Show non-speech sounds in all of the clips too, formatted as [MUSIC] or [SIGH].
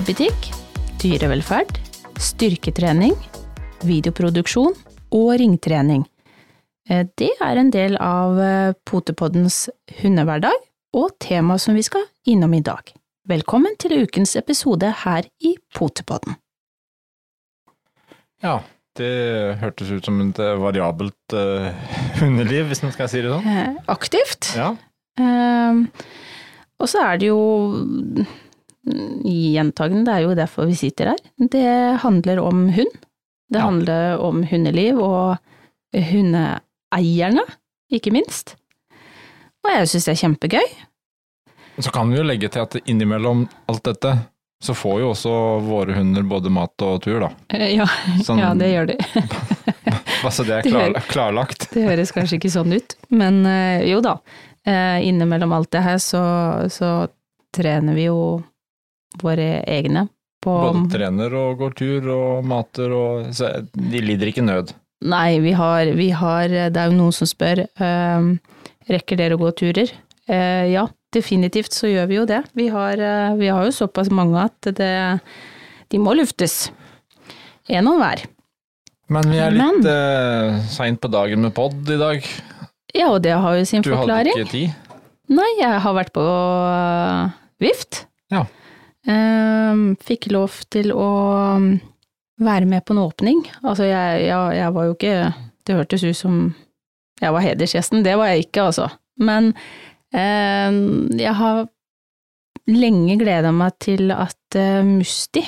Ny dyrevelferd, styrketrening, videoproduksjon og ringtrening. Eh, Det er en del av eh, Potepoddens hundehverdag, og tema som vi skal innom i dag. Velkommen til ukens episode her i Potepodden. Ja, det hørtes ut som et eh, variabelt uh, [LAUGHS] hundeliv, hvis man skal si det sånn. Aktivt. Ja, Uh, og så er det jo gjentagende, det er jo derfor vi sitter her. Det handler om hund. Det Ja. handler om hundeliv og hundeeierne, ikke minst. Og jeg syns det er kjempegøy. så kan vi jo legge til at innimellom alt dette, så får jo også våre hunder både mat og tur, da. Eh, Ja, [LAUGHS] Sånn- ja det gjør de. [LAUGHS] Bare så det er klar, klarlagt. Det høres kanskje ikke sånn ut, men eh, jo da. Eh, innimellom alt det her så, så trener vi jo våre egne på Både trener og går tur og mater og Så de lider ikke nød. Nei, vi har, vi har Det er jo noen som spør øh, rekker dere å gå turer. Uh, ja, definitivt så gjør vi jo det. Vi har, uh, vi har jo såpass mange at det, de må luftes. En og hver. Men vi er litt uh, seint på dagen med pod i dag. Ja, og det har jo sin Du hadde forklaring. ikke tid. Nei, jeg har vært på uh, vift. Ja. Ehm, fikk lov til å um, være med på en åpning. Altså, jeg, jeg, jeg var jo ikke Det hørtes ut som jeg var hedersgjesten. Det var jeg ikke, altså. Men eh, jeg har lenge gleda meg til at eh, Musti,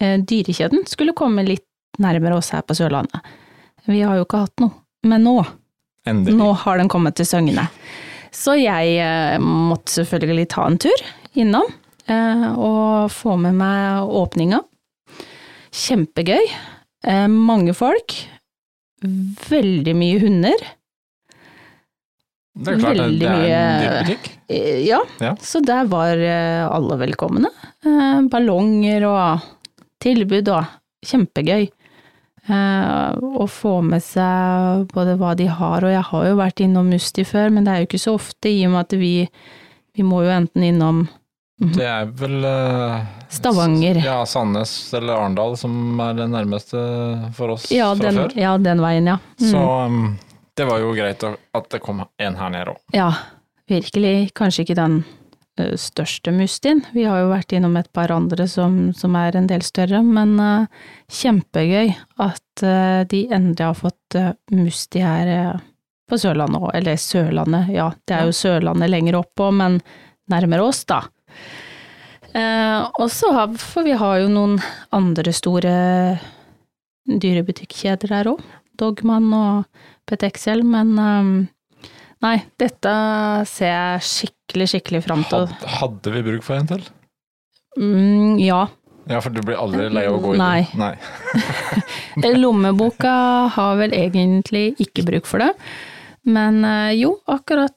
eh, dyrekjeden, skulle komme litt nærmere oss her på Sørlandet. Vi har jo ikke hatt noe. Men nå Endelig. nå har den kommet til Søgne. Så jeg eh, måtte selvfølgelig ta en tur innom og få med meg åpninga. Kjempegøy. Eh, mange folk. Veldig mye hunder. Det er klart, veldig det er en dyrebutikk. Eh, ja, Ja. så der var eh, alle velkomne. Eh, ballonger og tilbud og kjempegøy. Eh, å få med seg både hva de har, og jeg har jo vært innom Musti før, men det er jo ikke så ofte i og med at vi, vi må jo enten innom Det er vel eh, Stavanger. Ja, Sandnes eller Arendal som er det nærmeste for oss Ja, fra den, før. ja, den veien, ja. Mm. Så um, det var jo greit at det kom en her nede òg. Ja, virkelig. Kanskje ikke den uh, største Mustien. Vi har jo vært innom et par andre som, som er en del større, men uh, kjempegøy at uh, de endelig har fått Musti her på Sørlandet òg. Eller Sørlandet, ja, det er jo Sørlandet lenger oppå, men nærmere oss, da. Eh, og så har, for vi har jo noen andre store dyrebutikkjeder her òg. Dogman og Petexel, men øhm, nei, dette ser jeg skikkelig, skikkelig fram til. Hadde, hadde vi bruk for en til? Mm, ja. Ja, for du blir aldri lei av å gå i Nei. den? Nei. [LAUGHS] [LAUGHS] Lommeboka har vel egentlig ikke bruk for det. Men øh, jo, akkurat,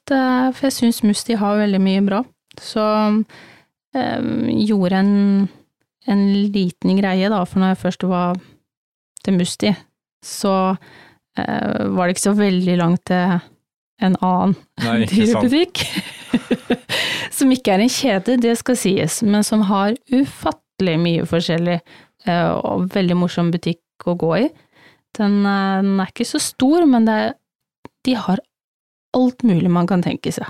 for jeg syns Musti har veldig mye bra. Så gjorde en, en liten greie, da, for når jeg først var til Musti, så eh, var det ikke så veldig langt til en annen dyrebutikk. [LAUGHS] som ikke er en kjede, det skal sies, men som har ufattelig mye forskjellig eh, og veldig morsom butikk å gå i. Den, eh, den er ikke så stor, men er, de har alt mulig man kan tenke seg.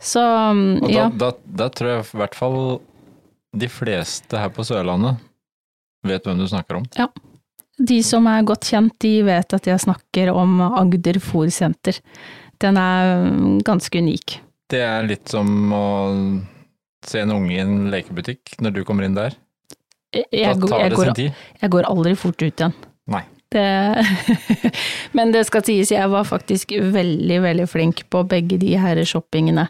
Så Og ja, da, da tror jeg i hvert fall de fleste her på Sørlandet vet hvem du snakker om. Ja. de som er godt kjent, de vet at jeg snakker om Agder Fòrsenter. Den er ganske unik. Det er litt som å se en unge i en lekebutikk når du kommer inn der. Jeg, Da går- tar jeg, det går, sin tid. jeg går aldri fort ut igjen. Nei. Det, [LAUGHS] men det skal sies, jeg var faktisk veldig, veldig flink på begge de her shoppingene.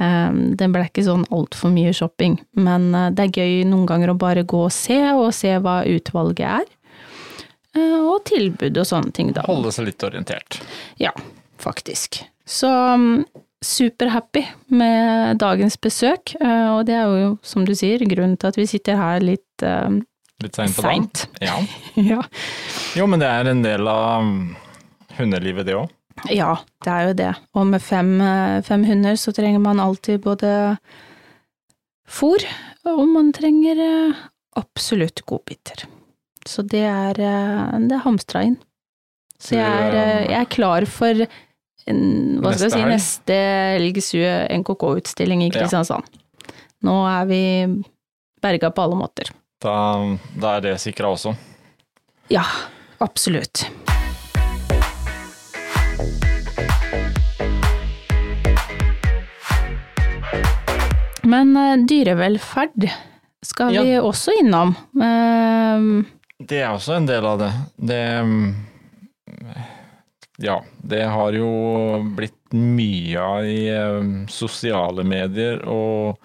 Um, det ble ikke sånn altfor mye shopping, men uh, det er gøy noen ganger å bare gå og se, og se hva utvalget er. Uh, og tilbud og sånne ting, da. Holde seg litt orientert. Ja, faktisk. Så um, superhappy med dagens besøk, uh, og det er jo, som du sier, grunnen til at vi sitter her litt uh, Litt seint på dagen. Ja. [LAUGHS] ja. Jo, men det er en del av um, hundelivet, det òg. Ja, det er jo det. Og med fem, eh, fem hunder så trenger man alltid både fôr, og man trenger eh, absolutt godbiter. Så det er, eh, det er hamstra inn. Så jeg er, jeg er klar for en, hva skal Neste si, neste helgs NKK-utstilling i Ja. Kristiansand. Nå er vi berga på alle måter. Da, da er det sikra også. Ja, absolutt. Men eh, dyrevelferd skal vi også innom. Eh, Det er også en del av det. Det mm, Ja, det har jo blitt mye av i eh, sosiale medier og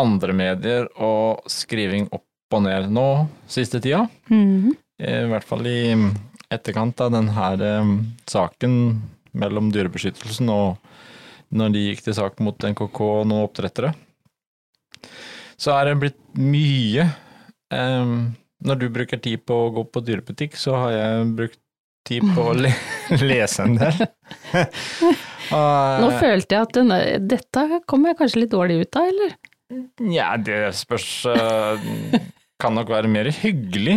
andre medier og skriving opp og ned nå siste tida. mhm. I hvert fall i etterkant av denne eh, saken mellom Dyrebeskyttelsen og når de gikk til sak mot NKK og noen oppdrettere. Så er det blitt mye. eh, når du bruker tid på å gå på dyrebutikk, så har jeg brukt tid på å le [LAUGHS] lese en del. [LAUGHS] Og, Nå følte jeg at denne, dette kom jeg kanskje litt dårlig ut av, eller? Ja, det spørs eh, Kan nok være mer hyggelig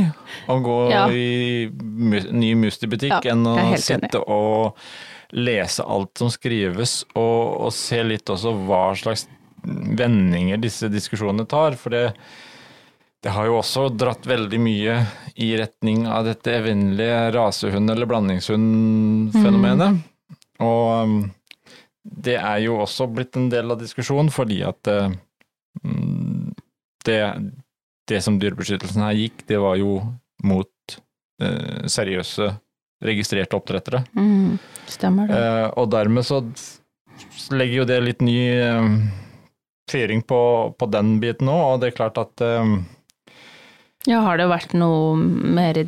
å gå Ja. i ny Musti-butikk Ja, enn å sitte og lese alt som skrives, og, og se litt også hva slags vendinger disse diskusjonene tar. For det, det har jo også dratt veldig mye i retning av dette evinnelige rasehund- eller blandingshund-fenomenet. Og um, det er jo også blitt en del av diskusjonen, fordi at eh, mm, det, det som Dyrebeskyttelsen her gikk, det var jo mot eh, seriøse, registrerte oppdrettere. Mm, stemmer det. Eh, og dermed så legger jo det litt ny eh, fyring på, på den biten òg, og det er klart at eh, Ja, har det vært noe mer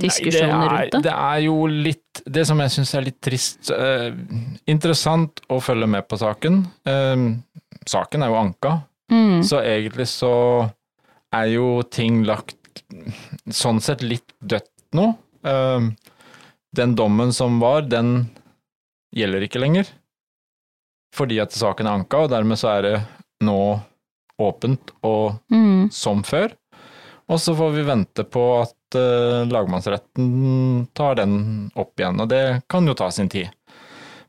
diskusjoner Nei, rundt det? det? er jo litt Det som jeg syns er litt trist eh, Interessant å følge med på saken. Eh, saken er jo anka, Mm, så egentlig så er jo ting lagt sånn sett litt dødt nå. Eh, den dommen som var, den gjelder ikke lenger. Fordi at saken er anka, og dermed så er det nå åpent og mm, som før. Og så får vi vente på at uh, lagmannsretten tar den opp igjen, og det kan jo ta sin tid.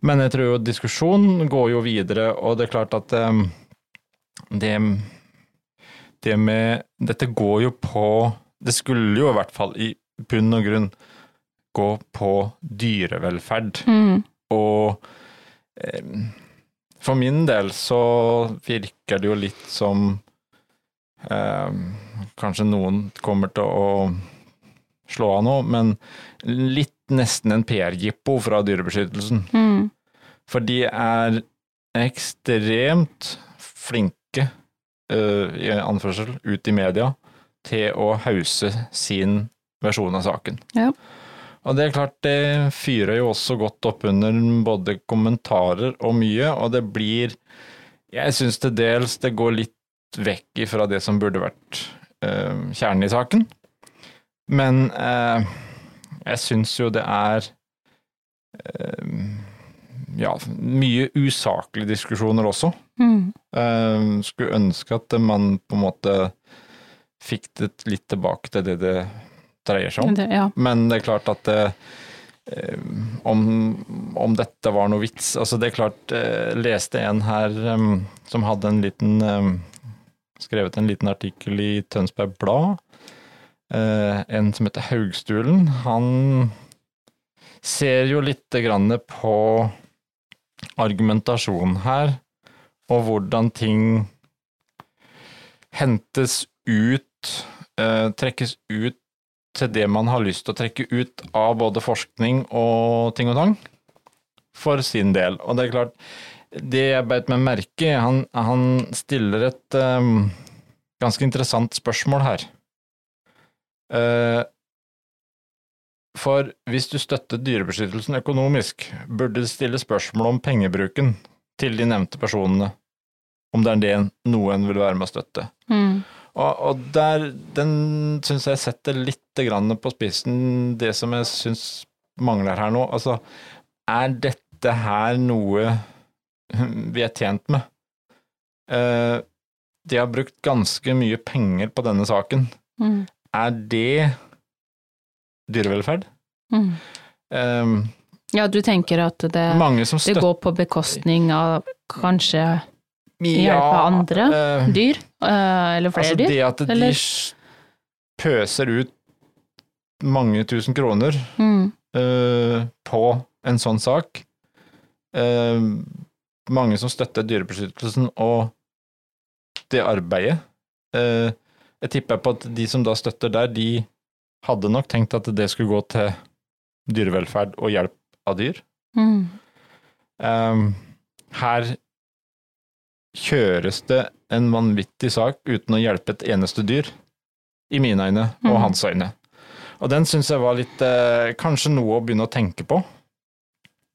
Men jeg tror jo diskusjonen går jo videre, og det er klart at um, det, det med Dette går jo på Det skulle jo i hvert fall i bunn og grunn gå på dyrevelferd. mm, Og eh, for min del så virker det jo litt som eh, Kanskje noen kommer til å slå av nå, men litt nesten en PR-jippo fra Dyrebeskyttelsen. mm, For de er ekstremt flinke, uh, i anførsel, ut i media til å hause sin versjon av saken. Ja. Og det er klart, det fyrer jo også godt opp under både kommentarer og mye, og det blir Jeg syns til dels det går litt vekk ifra det som burde vært eh, kjernen i saken. Men eh, jeg syns jo det er eh, ja, mye usaklige diskusjoner også. mm. Skulle ønske at man på en måte fikk det litt tilbake til det det dreier seg om. Det, ja. Men det er klart at eh, eh, om, om dette var noe vits Altså, det er klart eh, Leste en her som hadde en liten Skrevet en liten artikkel i Tønsberg Blad. En som heter Haugstulen. Han ser jo lite grann på argumentasjonen her, og hvordan ting hentes ut, trekkes ut til det man har lyst til å trekke ut av både forskning og ting og tang, for sin del. Og det er klart, det jeg beit meg merke i, han, han stiller et um, ganske interessant spørsmål her. Uh, for hvis du støtter dyrebeskyttelsen økonomisk, burde det stille spørsmål om pengebruken til de nevnte personene, om det er det noen vil være med å støtte. Mm. Og, og der, den syns jeg setter litt grann på spissen det som jeg syns mangler her nå. Altså, er dette her noe vi er tjent med? Uh, de har brukt ganske mye penger på denne saken. Mm. Er det dyrevelferd? Mm. Um, Ja, du tenker at det, mange som det går på bekostning av kanskje hjelpe andre uh, dyr? Eh, Eller flere altså dyr? det at de pøser ut mange tusen kroner Mm. uh, på en sånn sak. Uh, mange som støtter dyrebeskyttelsen og det arbeidet. Uh, jeg tipper på at de som da støtter der, de hadde nok tenkt at det skulle gå til dyrevelferd og hjelp av dyr. Mm. Her kjøres det en vanvittig sak uten å hjelpe et eneste dyr, i mine øyne og mm. hans øyne. Og den syns jeg var litt eh, Kanskje noe å begynne å tenke på.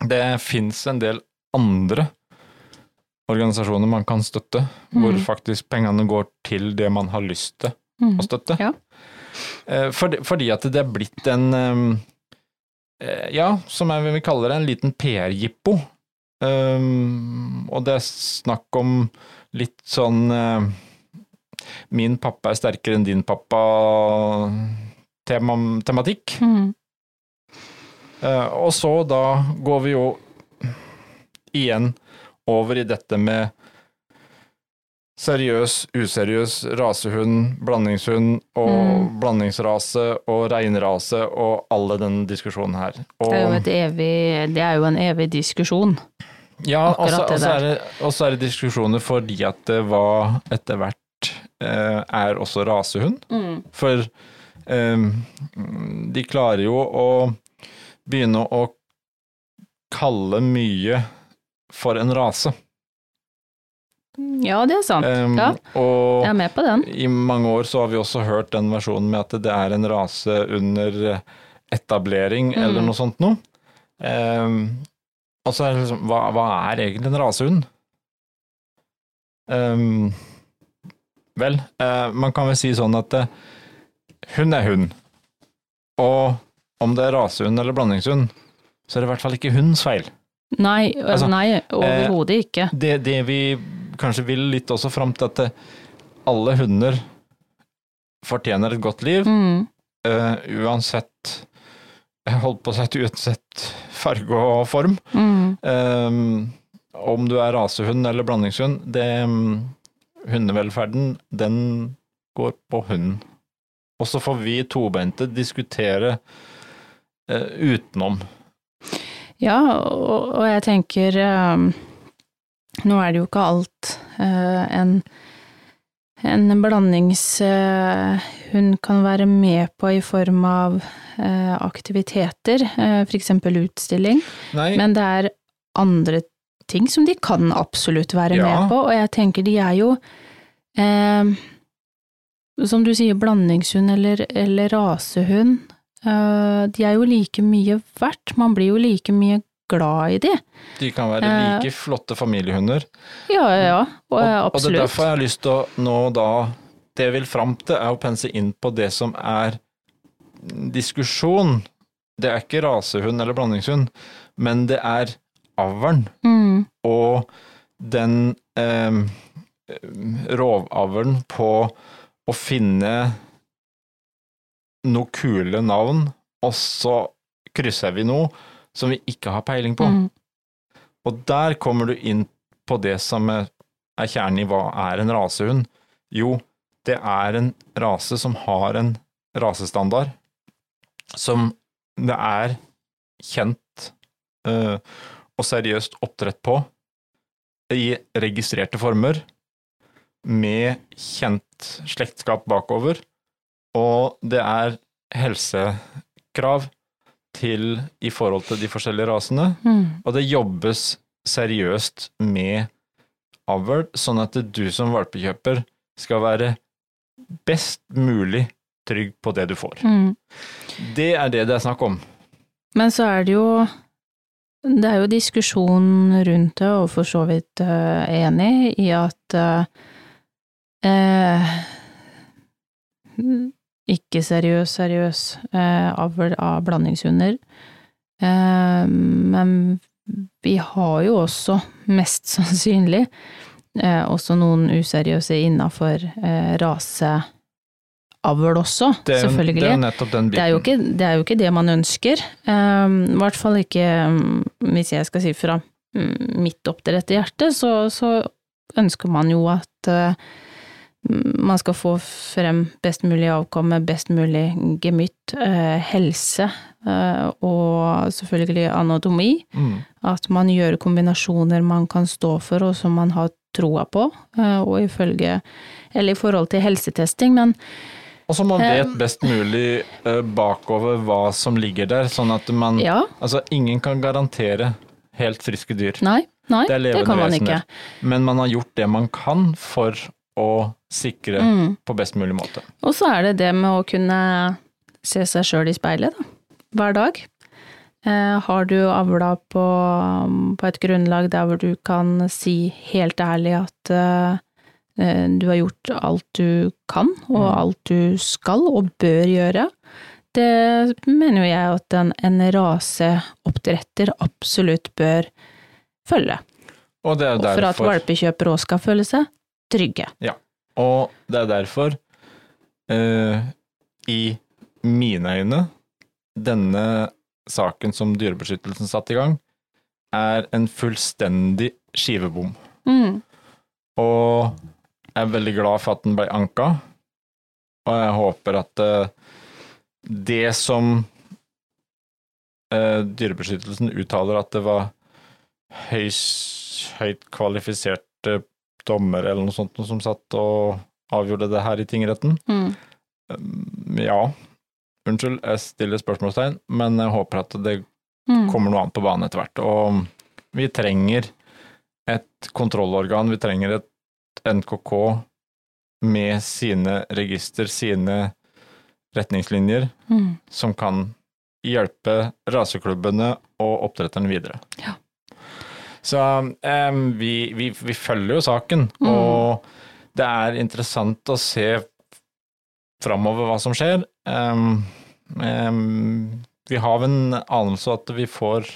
Det fins en del andre organisasjoner man kan støtte, hvor Mhm. faktisk pengene går til det man har lyst til Mm. å støtte. Ja. Eh, fordi, fordi at det er blitt en eh, eh, Ja, som jeg vil kalle det, en liten PR-jippo. Um, og det er snakk om litt sånn eh, Min pappa er sterkere enn din pappa-tematikk. Mm. Eh, og så da går vi jo igjen over i dette med seriøs, useriøs rasehund, blandingshund og Mm. blandingsrase og reinrase og alle den diskusjonen her. Og, Det er evig Det er jo en evig diskusjon. Ja, og så akkurat det og så er er det diskusjoner fordi at det var etter hvert eh, er også rasehund. Mm. For eh, de klarer jo å begynne å kalle mye for en rase. Ja, det er sant. Um, ja, jeg er med på den. i mange år så har vi også hørt den versjonen med at det er en rase under etablering, Mm. eller noe sånt noe. Um, og så det liksom, hva, hva er egentlig en rasehund? Um, vel, uh, man kan vel si sånn at uh, hund er hund. Og om det er rasehund eller blandingshund, så er det i hvert fall ikke hunds feil. Nei, Altså, nei overhodet ikke. Det, det vi kanskje vil litt også fram til at eh, alle hunder fortjener et godt liv, Mm. eh, uansett holdt på å si uansett farge og form. Mm. Um, om du er rasehund eller blandingshund, det um, Hundevelferden, den går på hunden. Og så får vi tobeinte diskutere uh, utenom. Ja, og, og jeg tenker um, Nå er det jo ikke alt uh, en en blandingshund kan være med på i form av eh, aktiviteter, eh, eksempel utstilling, Nei, men det er andre ting som de kan absolutt være Ja. med på, og jeg tenker de er jo eh, Som du sier, blandingshund eller, eller rasehund, eh, de er jo like mye verdt, man blir jo like mye glad i de. de kan være eh, like flotte familiehunder. Ja, ja, ja, og, Og, og det er derfor jeg har lyst til å nå da Det jeg vil fram til, er å pense inn på det som er diskusjon. Det er ikke rasehund eller blandingshund, men det er avlen. Mm, Og den eh, rovavlen på å finne noe kule navn, og så krysser vi noe som vi ikke har peiling på. mm, Og der kommer du inn på det som er er kjernen i hva er en rasehund. Jo, det er en rase som har en rasestandard, som det er kjent uh, og seriøst oppdrett på i registrerte former, med kjent slektskap bakover, og det er helsekrav til i forhold til de forskjellige rasene. mm. Og det jobbes seriøst med avl, sånn at du som valpekjøper skal være best mulig trygg på det du får. Mm. Det er det det er snakk om. Men så er det jo Det er jo diskusjon rundt det, og for så vidt uh, enig i at uh, eh, ikke-seriøs, seriøs eh, avl av blandingshunder. Eh, men vi har jo også, mest sannsynlig, eh, også noen useriøse innafor raseavl også, Det jo- selvfølgelig. det er jo nettopp den biten. Det er, jo ikke, det er jo ikke det man ønsker. I hvert fall ikke um, hvis jeg skal si fra um, mitt oppdrette hjerte, så, så ønsker man jo at man skal få frem best mulig avkomme, best mulig gemytt, uh, helse uh, og selvfølgelig anatomi. Mm. At man gjør kombinasjoner man kan stå for og som man har troa på, uh, og ifølge Eller i forhold til helsetesting, men Og så man vet best mulig eh, bakover hva som ligger der, sånn at man ja. Altså, ingen kan garantere helt friske dyr. Nei, nei, Det det, kan man ikke. Men man har gjort det man kan for å sikre Mm. på best mulig måte. Og så er det det med å kunne se seg sjøl i speilet, da. Hver dag. Eh, har du avla på, på et grunnlag der hvor du kan si helt ærlig at eh, eh, du har gjort alt du kan, og Mm. alt du skal og bør gjøre, det mener jo jeg at en, en raseoppdretter absolutt bør følge. Og det Og for at valpekjøper valpekjøpere òg skal føle seg trygge. Ja, og det er derfor eh, i mine øyne, denne saken som Dyrebeskyttelsen satte i gang, er en fullstendig skivebom. Mm. Og jeg er veldig glad for at den ble anka, og jeg håper at eh, det som eh, Dyrebeskyttelsen uttaler at det var høyst, høyt kvalifiserte dommer eller noe sånt som satt og avgjorde det her i tingretten. Mm. Ja, unnskyld, jeg stiller spørsmålstegn, men jeg håper at det Mm. kommer noe annet på banen etter hvert. Og vi trenger et kontrollorgan, vi trenger et NKK med sine register, sine retningslinjer, Mm. som kan hjelpe raseklubbene og oppdretterne videre. Ja. Så um, vi, vi, vi følger jo saken, Mm. og det er interessant å se framover hva som skjer. Um, um, vi har en anelse at vi får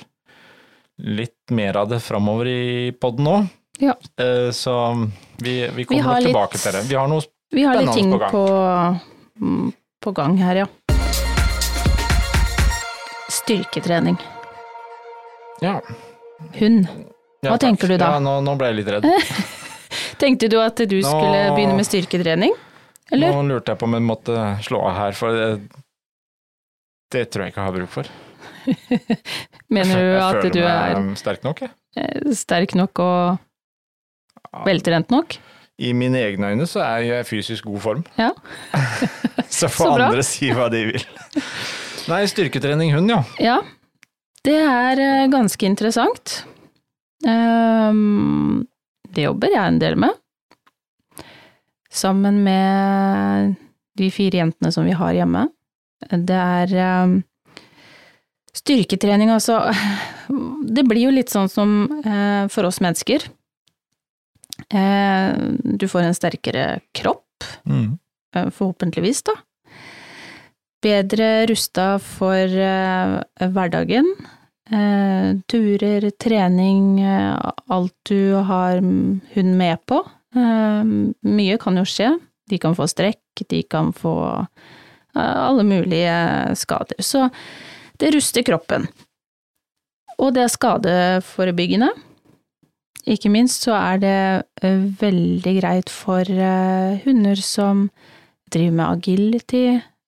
litt mer av det framover i podden nå. Ja. Uh, så vi, vi kommer vi tilbake litt- til det. Vi har noe Vi har litt ting på, mm, på gang her, ja. Styrketrening. Ja. Hund. Hva ja, tenker du da? Ja, nå, nå ble jeg litt redd. [LAUGHS] Tenkte du at du skulle begynne med styrketrening? Eller? Nå lurte jeg på om jeg måtte slå av her, for det, det tror jeg ikke jeg har bruk for. [LAUGHS] Mener du at du er sterk nok, jeg. eh, sterk nok og veltrent nok? I mine egne øyne så er jeg i fysisk god form. Ja. [LAUGHS] så får Så andre si hva de vil. Nei, styrketrening hund, ja. Ja. Det er eh, ganske interessant. Ehm, det jobber jeg en del med. Sammen med de fire jentene som vi har hjemme. Det er ehm, styrketrening, altså. [LAUGHS] Det blir jo litt sånn som eh, for oss mennesker. Eh, du får en sterkere kropp, Mm. eh, forhåpentligvis, da. Bedre rusta for hverdagen. Eh, turer, trening, eh, alt du har hund med på. Eh, mye kan jo skje. De kan få strekk, de kan få eh, alle mulige skader. Så det ruster kroppen. Og det er skadeforebyggende. Ikke minst så er det eh, veldig greit for eh, hunder som driver med agility,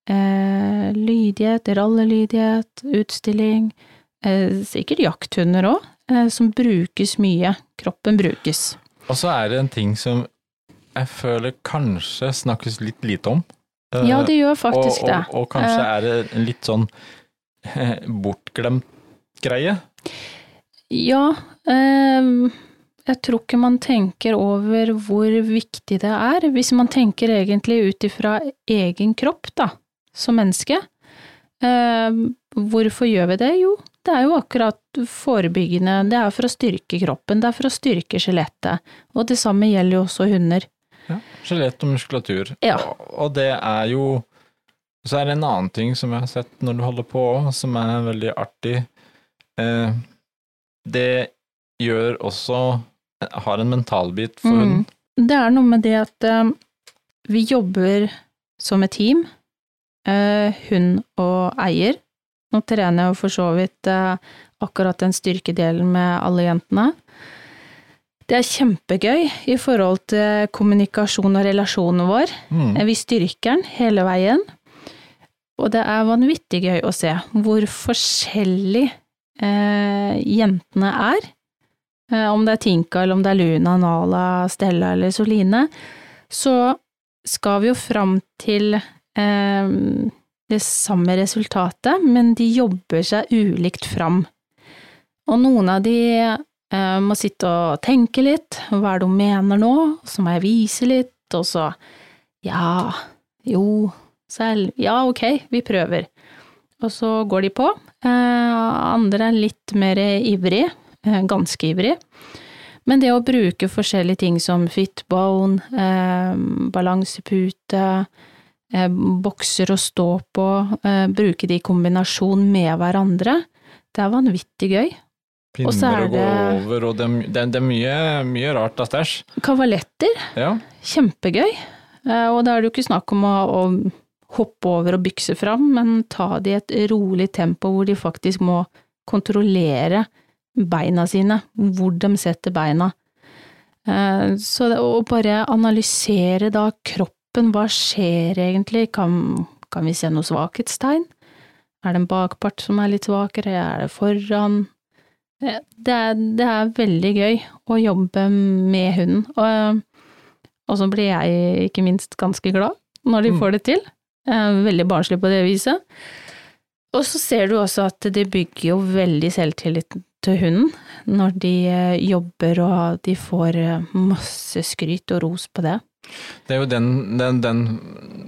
lydighet, rallelydighet, utstilling. Eh, sikkert jakthunder òg, eh, som brukes mye. Kroppen brukes. Og så er det en ting som jeg føler kanskje snakkes litt lite om. Eh, Ja, det gjør faktisk og, det. og, og kanskje er det en litt sånn bortglemt greie. Ja, ehm, jeg tror ikke man tenker over hvor viktig det er, hvis man tenker egentlig ut ifra egen kropp, da, som menneske. Ehm, hvorfor gjør vi det? Jo, det er jo akkurat forebyggende, det er for å styrke kroppen, det er for å styrke skjelettet, og det samme gjelder jo også hunder. Ja, Skjelett og muskulatur. Ja. Og, det er jo Så er det en annen ting som jeg har sett når du holder på, som er veldig artig. Eh, det gjør også har en mentalbit for Mm. hunden. Det er noe med det at eh, vi jobber som et team, eh, hund og eier. Nå trener jeg jo for så vidt eh, akkurat den styrkedelen med alle jentene. Det er kjempegøy i forhold til kommunikasjon og relasjonen vår. Mm. Vi styrker den hele veien. Og det er vanvittig gøy å se hvor forskjellig eh, jentene er. Eh, om det er Tinka, eller om det er Luna, Nala, Stella eller Soline, så skal vi jo fram til eh, det samme resultatet, men de jobber seg ulikt fram. Og noen av de eh, må sitte og tenke litt, hva er det hun mener nå, så må jeg vise litt, og så ja, jo, selv, ja, ok, vi prøver. Og så går de på. Eh, andre er litt mer ivrig, eh, ganske ivrig. Men det å bruke forskjellige ting som fitbone, eh, balansepute, bokser å stå på, eh, bruke de i kombinasjon med hverandre, det er vanvittig gøy. Pinner er å gå over, og det, det, det er mye, mye rart av stæsj. Kavaletter, Ja. kjempegøy. Eh, Og da er det jo ikke snakk om å, å hoppe over og bykse fram, men ta det i et rolig tempo hvor de faktisk må kontrollere beina sine, hvor de setter beina. Eh, Så det, å bare analysere da kroppen, hva skjer egentlig, kan, kan vi se noe svakhetstegn? Er det en bakpart som er litt svakere, er det foran? Eh, Det er, det er veldig gøy å jobbe med hunden, og, og så blir jeg ikke minst ganske glad når de Mm. får det til. Veldig barnslig på det viset. Og så ser du også at det bygger jo veldig selvtillit til hunden når de eh, jobber og de får eh, masse skryt og ros på det. Det er jo den, den, den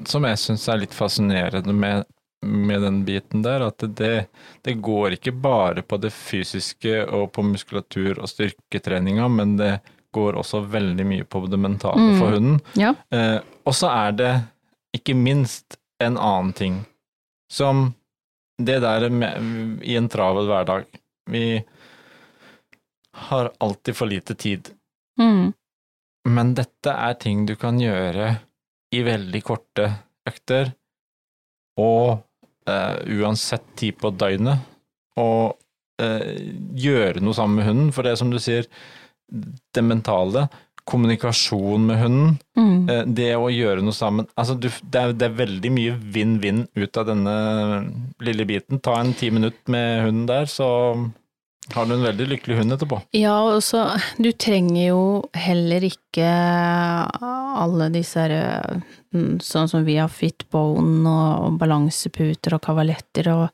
som jeg syns er litt fascinerende med, med den biten der, at det, det går ikke bare på det fysiske og på muskulatur og styrketreninga, men det går også veldig mye på det mentale Mm. for hunden. Ja. Eh, og så er det ikke minst en annen ting, som det der med, i en travel hverdag. Vi har alltid for lite tid. Mm. Men dette er ting du kan gjøre i veldig korte økter, og eh, uansett tid på døgnet, og eh, gjøre noe sammen med hunden, for det som du sier, det mentale, kommunikasjon med hunden, Mm. eh, det å gjøre noe sammen, altså du, det, er, det er veldig mye vinn-vinn ut av denne lille biten. Ta en ti minutter med hunden der, så har du en veldig lykkelig hund etterpå. Ja, og så du trenger jo heller ikke alle disse her mm, sånn som vi har fitbone og, og balanseputer og kavaletter og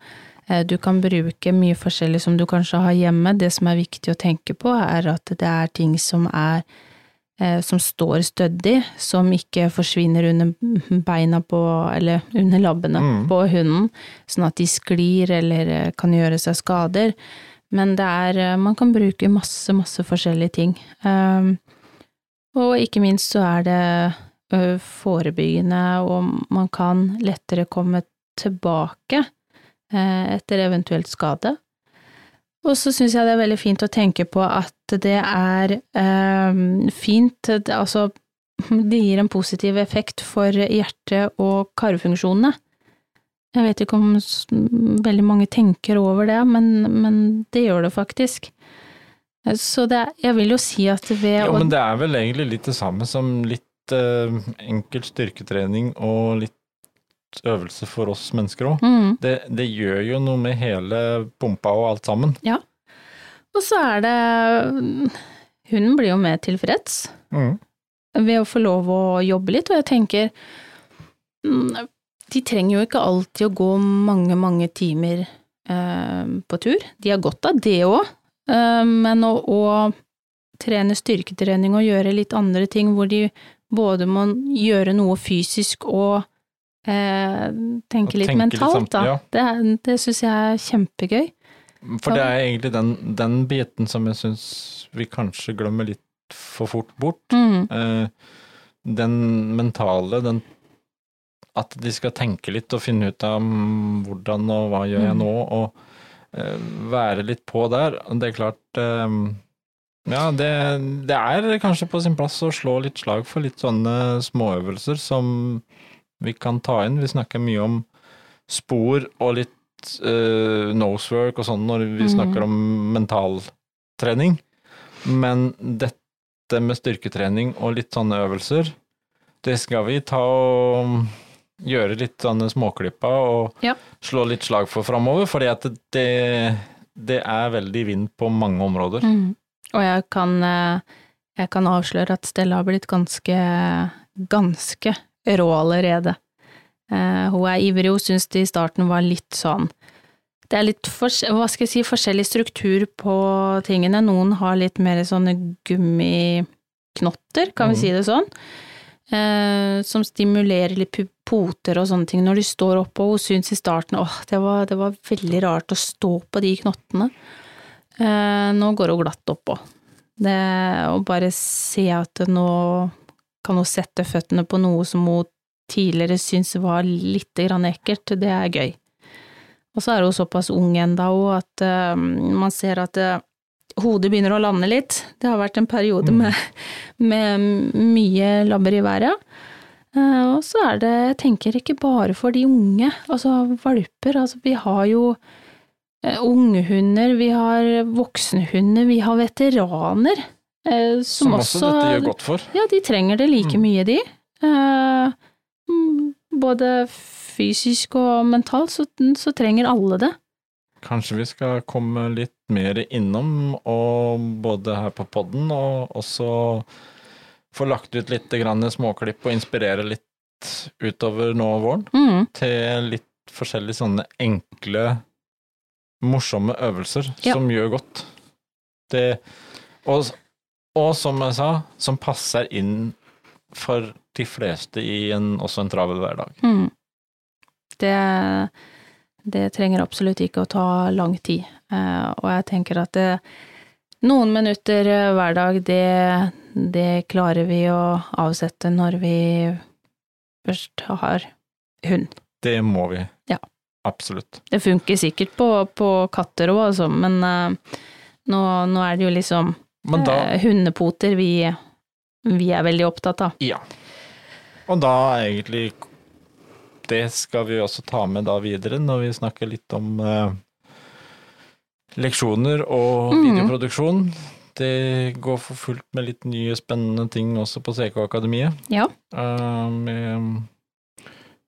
eh, du kan bruke mye forskjellig som du kanskje har hjemme. Det som er viktig å tenke på, er at det er ting som er eh, som står stødig, som ikke forsvinner under beina på, eller under labbene Mm. på hunden, sånn at de sklir eller eh, kan gjøre seg skader. Men det er, eh, man kan bruke masse, masse forskjellige ting. Um, og ikke minst så er det forebyggende, og man kan lettere komme tilbake eh, etter eventuelt skade. Og så syns jeg det er veldig fint å tenke på at det er eh, fint, altså [LAUGHS] det gir en positiv effekt for hjerte- og karfunksjonene. Jeg vet ikke om veldig mange tenker over det, men, men det gjør det faktisk. Så det, jeg vil jo si at ved Jo, å men det er vel egentlig litt det samme som litt eh, enkel styrketrening og litt øvelse for oss mennesker òg. mm. Det, det gjør jo noe med hele pumpa og alt sammen. Ja. Og så er det Hunden blir jo mer tilfreds ved å få lov å jobbe litt, og jeg tenker mm, De trenger jo ikke alltid å gå mange, mange timer eh, på tur. De har godt av det òg, eh, men å, å trene styrketrening og gjøre litt andre ting hvor de både må gjøre noe fysisk og eh, tenke Og litt tenke litt mentalt, samt- da. ja. Det, det syns jeg er kjempegøy. For det er egentlig den, den biten som jeg syns vi kanskje glemmer litt for fort bort. Mm. Eh, den mentale, den at de skal tenke litt og finne ut av mm, hvordan og hva gjør jeg Mm. nå, og uh, være litt på der. Det er klart, uh, Ja, det, det er kanskje på sin plass å slå litt slag for litt sånne småøvelser som vi kan ta inn. Vi snakker mye om spor og litt uh, nosework og sånn når vi mm. snakker om mentaltrening. Men dette med styrketrening og litt sånne øvelser, det skal vi ta og gjøre litt sånne småklipper og Ja. slå litt slag for framover, fordi at det, det er veldig vind på mange områder. Mm. Og jeg kan, eh, jeg kan avsløre at Stella har blitt ganske, ganske rå allerede. Eh, Hun er ivrig, hun syns det i starten var litt sånn Det er litt for, hva skal jeg si, forskjellig struktur på tingene. Noen har litt mer sånne gummiknotter, kan vi Mm. si det sånn, eh, som stimulerer litt poter og sånne ting når de står oppe, og hun syns i starten åh, det var, det var veldig rart å stå på de knottene. Eh, nå går hun glatt oppå. Det å bare se at nå kan hun sette føttene på noe som hun tidligere syntes var litt ekkelt, det er gøy. Og så er hun såpass ung enda òg at uh, man ser at eh, hodet begynner å lande litt. Det har vært en periode Mm. med, med mye labber i været. Eh, og så er det, jeg tenker ikke bare for de unge, altså valper, altså vi har jo eh, ungehunder, vi har voksenhunder, vi har veteraner. Som, Som også dette gjør godt for. Ja, de trenger det like Mm. mye, de. Eh, mm, både fysisk og mentalt, så, så trenger alle det. Kanskje vi skal komme litt mer innom, og både her på podden, og også få lagt ut litt grann småklipp og inspirere litt utover nå våren, Mm, til litt forskjellige sånne enkle, morsomme øvelser Ja. som gjør godt. Det, og, og som jeg sa, som passer inn for de fleste i en, også en travel hverdag. mm. Det, det trenger absolutt ikke å ta lang tid, og jeg tenker at det, noen minutter eh, hver dag, det, det klarer vi å avsette når vi først har hund. Det må vi. Ja. Absolutt. Det funker sikkert på, på katter òg, altså, men uh, nå, nå er det jo liksom da, uh, hundepoter vi, vi er veldig opptatt av. Ja. Og da egentlig Det skal vi også ta med da videre når vi snakker litt om eh, leksjoner og Mhm. videoproduksjon. Det går for fullt med litt nye spennende ting også på CK Akademiet. Ja. Um, vi,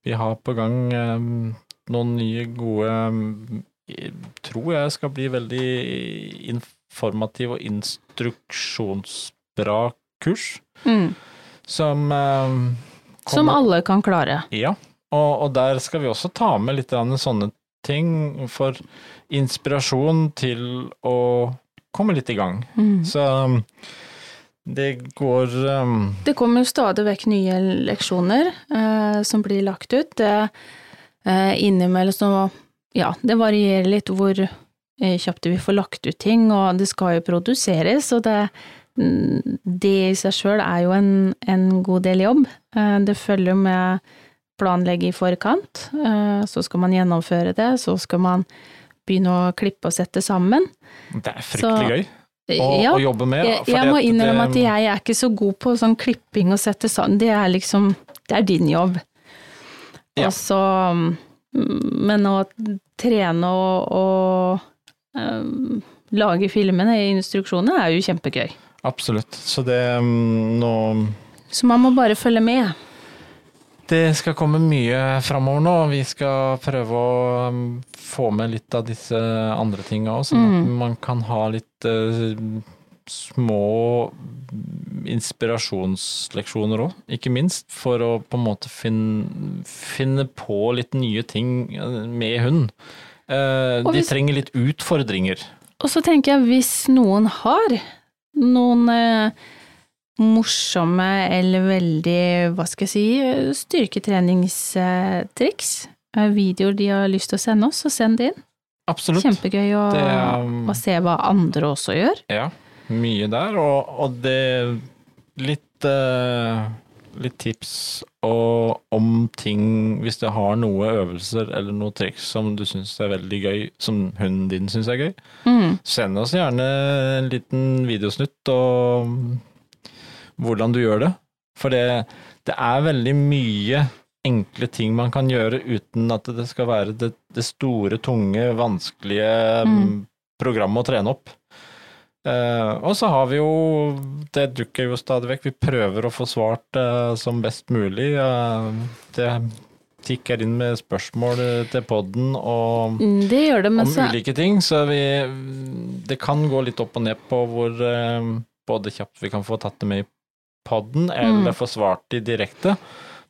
vi har på gang um, noen nye gode eh, Tror jeg skal bli veldig informativ og instruksjonsbra kurs. Mm. Som um, Som alle kan klare. Ja, og, og der skal vi også ta med litt sånne ting for inspirasjon til å komme litt i gang. Mm. Så um, det går um, Det kommer stadig vekk nye leksjoner eh, som blir lagt ut. Det, eh, innimellom så Ja, det varierer litt hvor eh, kjapt vi får lagt ut ting, og det skal jo produseres, og det mm, det i seg sjøl er jo en, en god del jobb. Eh, Det følger med planlegge i forkant, eh, så skal man gjennomføre det, så skal man begynne å klippe og sette sammen. Det er fryktelig Så- gøy å, Ja, å jobbe med. jeg, jeg må at innrømme at det- jeg er ikke så god på sånn klipping og sette sammen, det er liksom, det er din jobb. Ja. Og så, mm, men å trene og, og um, lage filmene i instruksjonene er jo kjempegøy. Absolutt. Så det um, nå Så man må bare følge med. Det skal komme mye framover nå. Vi skal prøve å um, få med litt av disse andre tinga òg, sånn at Mm. man kan ha litt uh, små inspirasjonsleksjoner òg, ikke minst. For å på en måte finne, finne på litt nye ting eh, med hund. Uh, hvis, de trenger litt utfordringer. Og så tenker jeg, hvis noen har noen eh, morsomme eller veldig, hva skal jeg si, styrketreningstriks, eh, videoer de har lyst til å sende oss, så send det inn. Absolutt. Kjempegøy å, Det um, å se hva andre også gjør. Ja, mye der, og, og det litt uh litt tips og om ting, hvis du har noe øvelser eller noe triks som du syns er veldig gøy, som hunden din syns er gøy, Mm. send oss gjerne en liten videosnutt og hvordan du gjør det. For det, det er veldig mye enkle ting man kan gjøre uten at det skal være det, det store, tunge, vanskelige Mm. programmet å trene opp. Uh, og så har vi jo Det dukker jo stadig vekk. Vi prøver å få svart uh, som best mulig. Uh, det tikker inn med spørsmål til podden og Mm, Det det, om så ulike ting, så vi Det kan gå litt opp og ned på hvor både kjapt vi kan få tatt det med i podden, eller Mm. få svart de direkte.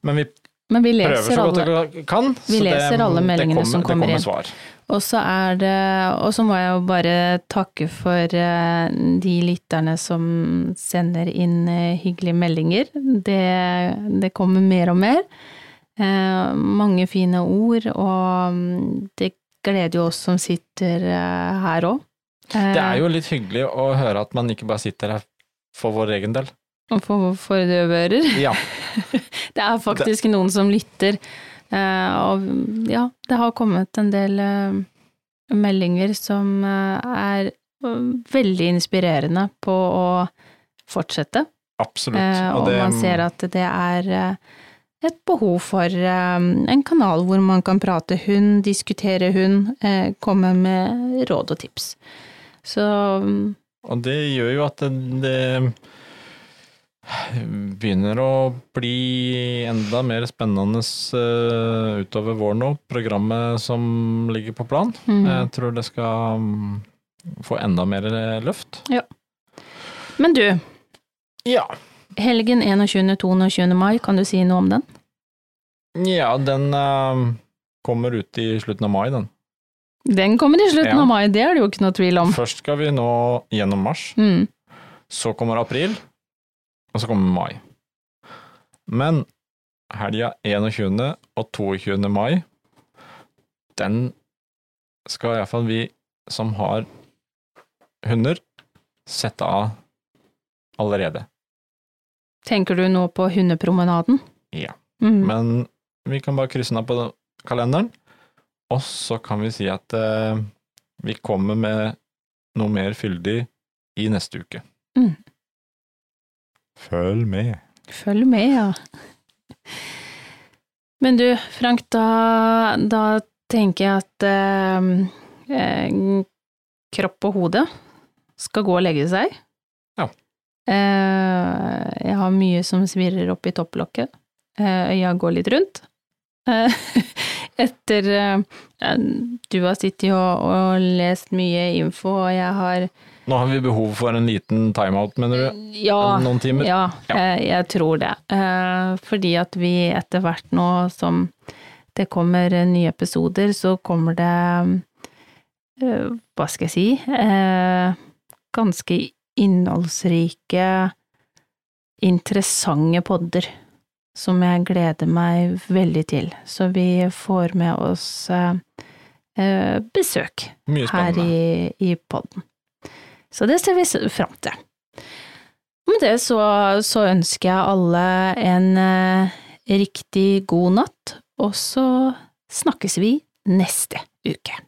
Men vi Men vi prøver så så godt vi kan. Vi så det, alle meldingene som kommer det inn. kommer svar. Og så er det Og så må jeg jo bare takke for eh, de lytterne som sender inn eh, hyggelige meldinger. Det, det kommer mer og mer. Eh, mange fine ord, og mm, det gleder jo oss som sitter her òg. Det er jo litt hyggelig å høre at man ikke bare sitter her for vår egen del. For, for døve. Ja. [LAUGHS] Det er faktisk noen som lytter. Eh, og ja, det har kommet en del eh, meldinger som eh, er veldig inspirerende på å fortsette. Absolutt. Og det- man ser at det er et behov for en kanal hvor man kan prate hund, diskutere hund, komme med råd og tips. Så mm, Og det gjør jo at det, det begynner å bli enda mer spennende eh, utover våren nå, programmet som ligger på plan. mm. Jeg tror det skal mm, få enda mer løft. Ja. Men du, Ja. helgen 21.-22. mai, kan du si noe om den? Ja, den eh, kommer ut i slutten av mai, den. Den kommer i slutten Ja. av mai, det er det jo ikke noe tvil om. Først skal vi nå gjennom mars, Mm. så kommer april, og så kommer mai. Men helga 21. og 22. mai, den skal iallfall vi som har hunder, sette av allerede. Tenker du nå på hundepromenaden? Ja. Mm. Men vi kan bare krysse den av på kalenderen, og så kan vi si at eh, vi kommer med noe mer fyldig i neste uke. Mm. Følg med. Følg med, ja. Men du, Frank, da, da tenker jeg at eh, eh, kropp og hode skal gå og legge seg. Ja. Eh, jeg har mye som svirrer opp i topplokket. Eh, øya går litt rundt. Eh, [LAUGHS] etter eh, Du har sittet og, og lest mye info, og jeg har Nå har vi behov for en liten timeout, mener du? Ja. Noen timer? Ja, Ja. Jeg, jeg tror det. Eh, Fordi at vi etter hvert nå som det kommer eh, nye episoder, så kommer det eh, Hva skal jeg si eh, Ganske innholdsrike, interessante podder. Som jeg gleder meg veldig til. Så vi får med oss eh, eh, besøk her i, i podden. Så det ser vi fram til. Med det så, så ønsker jeg alle en eh, riktig god natt, og så snakkes vi neste uke.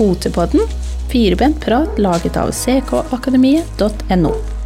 Fotepodden, firebent prat laget av ckakademiet.no.